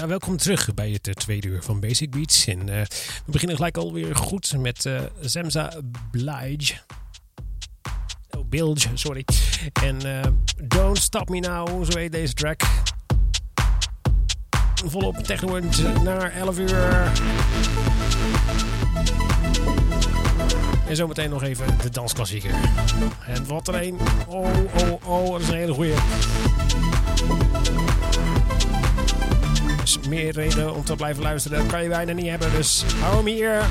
Ja, welkom terug bij het uh, tweede uur van Basic Beats. En uh, we beginnen gelijk alweer goed met uh, Zemza Blige. Oh, Bilge, sorry. En Don't Stop Me Now, zo heet deze track. Volop techno naar 11 uur. En zometeen nog even de dansklassieker. En wat er een. Oh, oh, oh, dat is een hele goeie. Meer reden om te blijven luisteren. Dat kan je bijna niet hebben. Dus hou hem hier.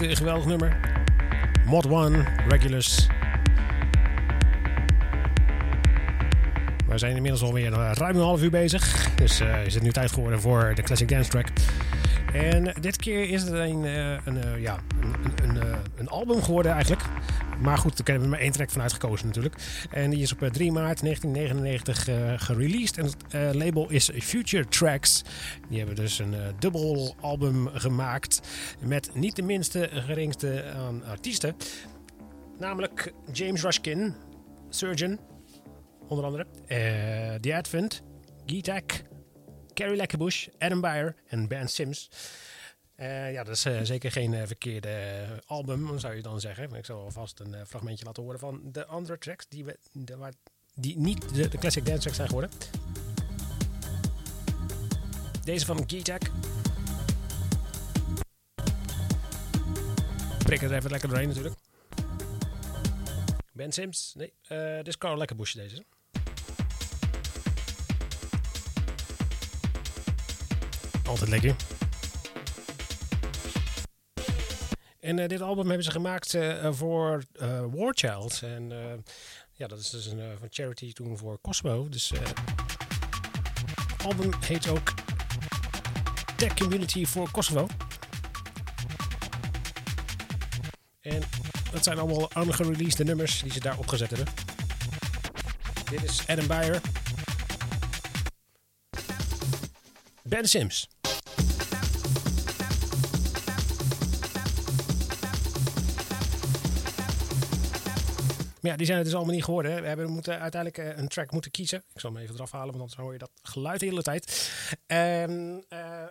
Een geweldig nummer. Mod 1, Regulus. We zijn inmiddels alweer ruim een half uur bezig. Dus uh, is het nu tijd geworden voor de Classic Dance Track. En dit keer is het een, een, ja, een, een, een album geworden eigenlijk. Maar goed, daar hebben we maar één track van uitgekozen natuurlijk. En die is op 3 maart 1999 uh, gereleased. En het uh, label is Future Tracks. Die hebben dus een dubbel album gemaakt. Met niet de minste geringste artiesten. Namelijk James Rushkin, Surgeon, onder andere. The Advent, Geetak, Carrie Lekkerbush, Adam Beyer en Ben Sims. Uh, ja, dat is uh, zeker geen uh, verkeerde album, zou je dan zeggen. Ik zal alvast een fragmentje laten horen van de andere tracks die, we, die niet de, de, classic dance tracks zijn geworden. Deze van G-Tech. Prik er even lekker doorheen natuurlijk. Ben Sims, nee, dit is Carl Lekkerbush deze. Altijd lekker. En uh, dit album hebben ze gemaakt uh, voor uh, War Child. En ja, dat is dus een van charity toen voor Cosmo. Dus het album heet ook Tech Community for Kosovo. En dat zijn allemaal ungereleased nummers die ze daar opgezet hebben. Dit is Adam Beyer. Ben Sims. Maar ja, die zijn het dus allemaal niet geworden. We hebben moeten uiteindelijk een track moeten kiezen. Ik zal hem even eraf halen, want anders hoor je dat geluid de hele tijd. En uh,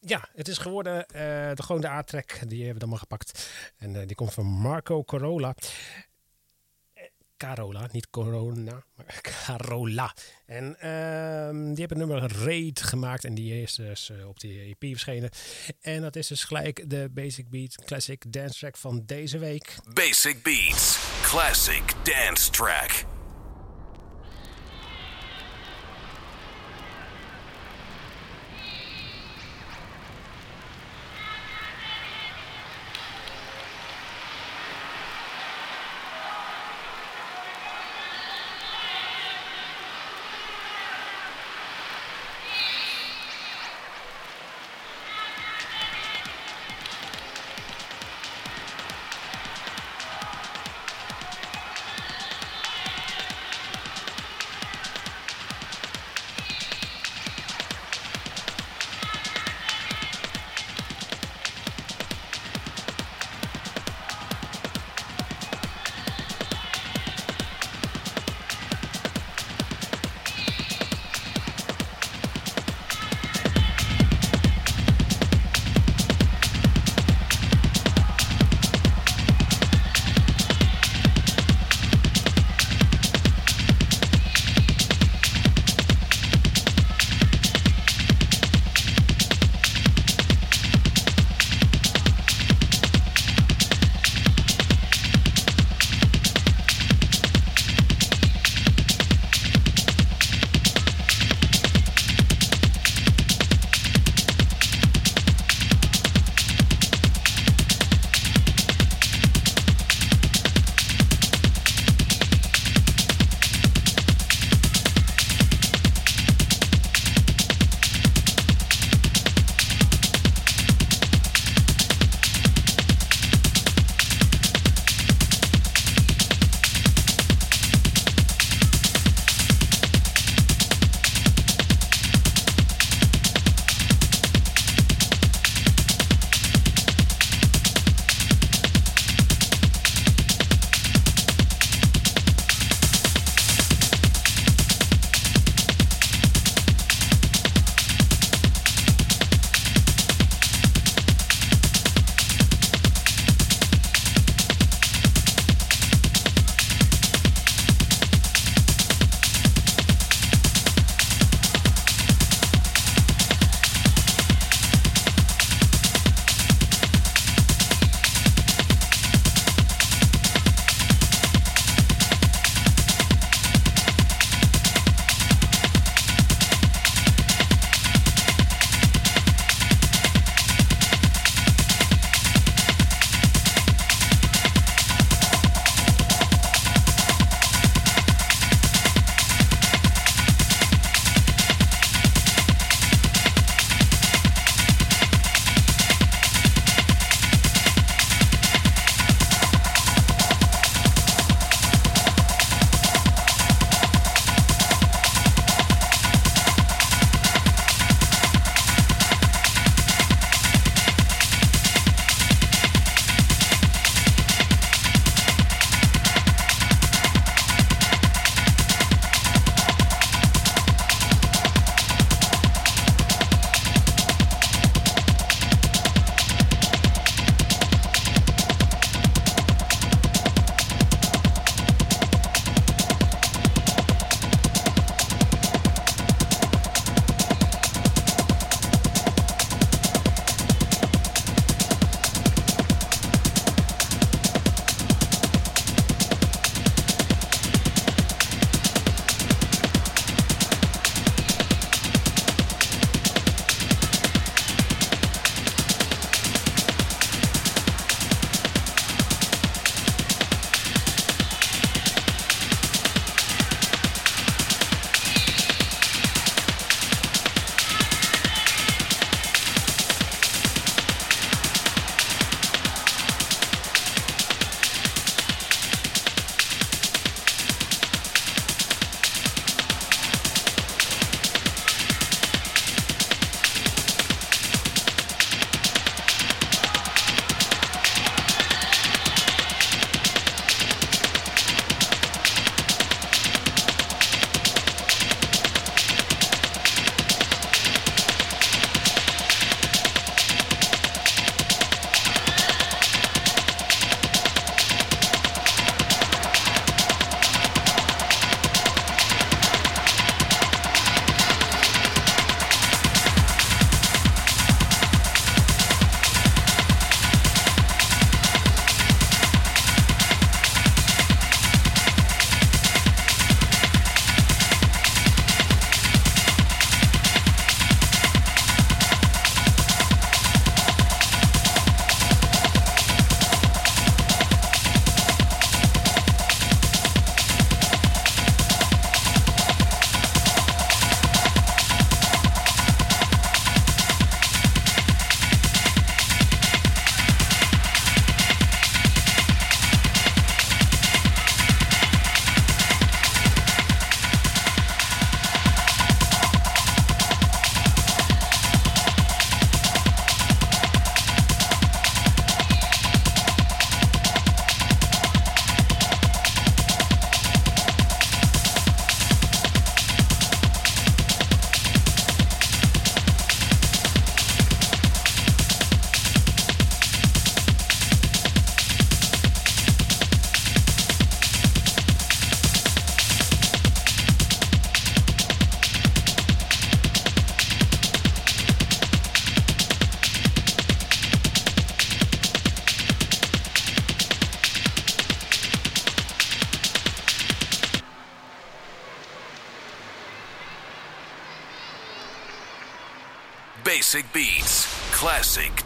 ja, het is geworden uh, de, gewoon A-track. Die hebben we dan maar gepakt. En die komt van Marco Corolla. Carola, niet Corona, maar Carola. En um, die hebben nummer Raid gemaakt en die is dus uh, op die EP verschenen. En dat is dus gelijk de Basic Beats Classic Dance Track van deze week. Basic Beats Classic Dance Track.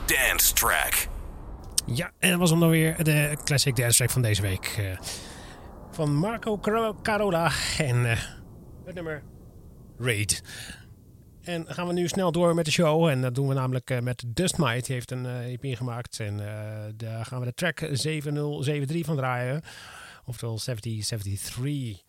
Dance track. Ja, en dat was dan weer de classic dance track van deze week. Uh, van Marco Carola en uh, het nummer Raid. En gaan we nu snel door met de show. En dat doen we namelijk uh, met Dust Might. Die heeft een EP gemaakt. En daar gaan we de track 7073 van draaien. Oftewel 7073.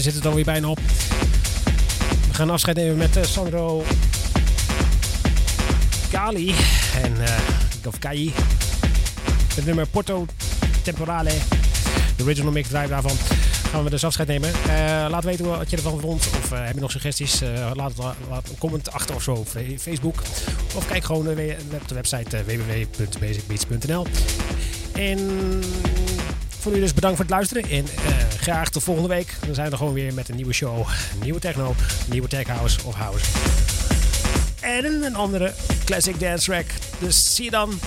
Zit het alweer bijna op. We gaan afscheid nemen met uh, Sandro Kali en uh, of Kai. Het nummer Porto Temporale. De original mix drive daarvan gaan we dus afscheid nemen. Uh, laat weten wat je ervan vond. Of heb je nog suggesties? Laat, laat, een comment achter of zo op Facebook. Of kijk gewoon op de website www.basicbeats.nl. En voor nu dus bedankt voor het luisteren. En graag tot volgende week. Dan zijn we gewoon weer met een nieuwe show. Nieuwe techno, nieuwe tech house of house. En een andere classic dance track. Dus zie je dan.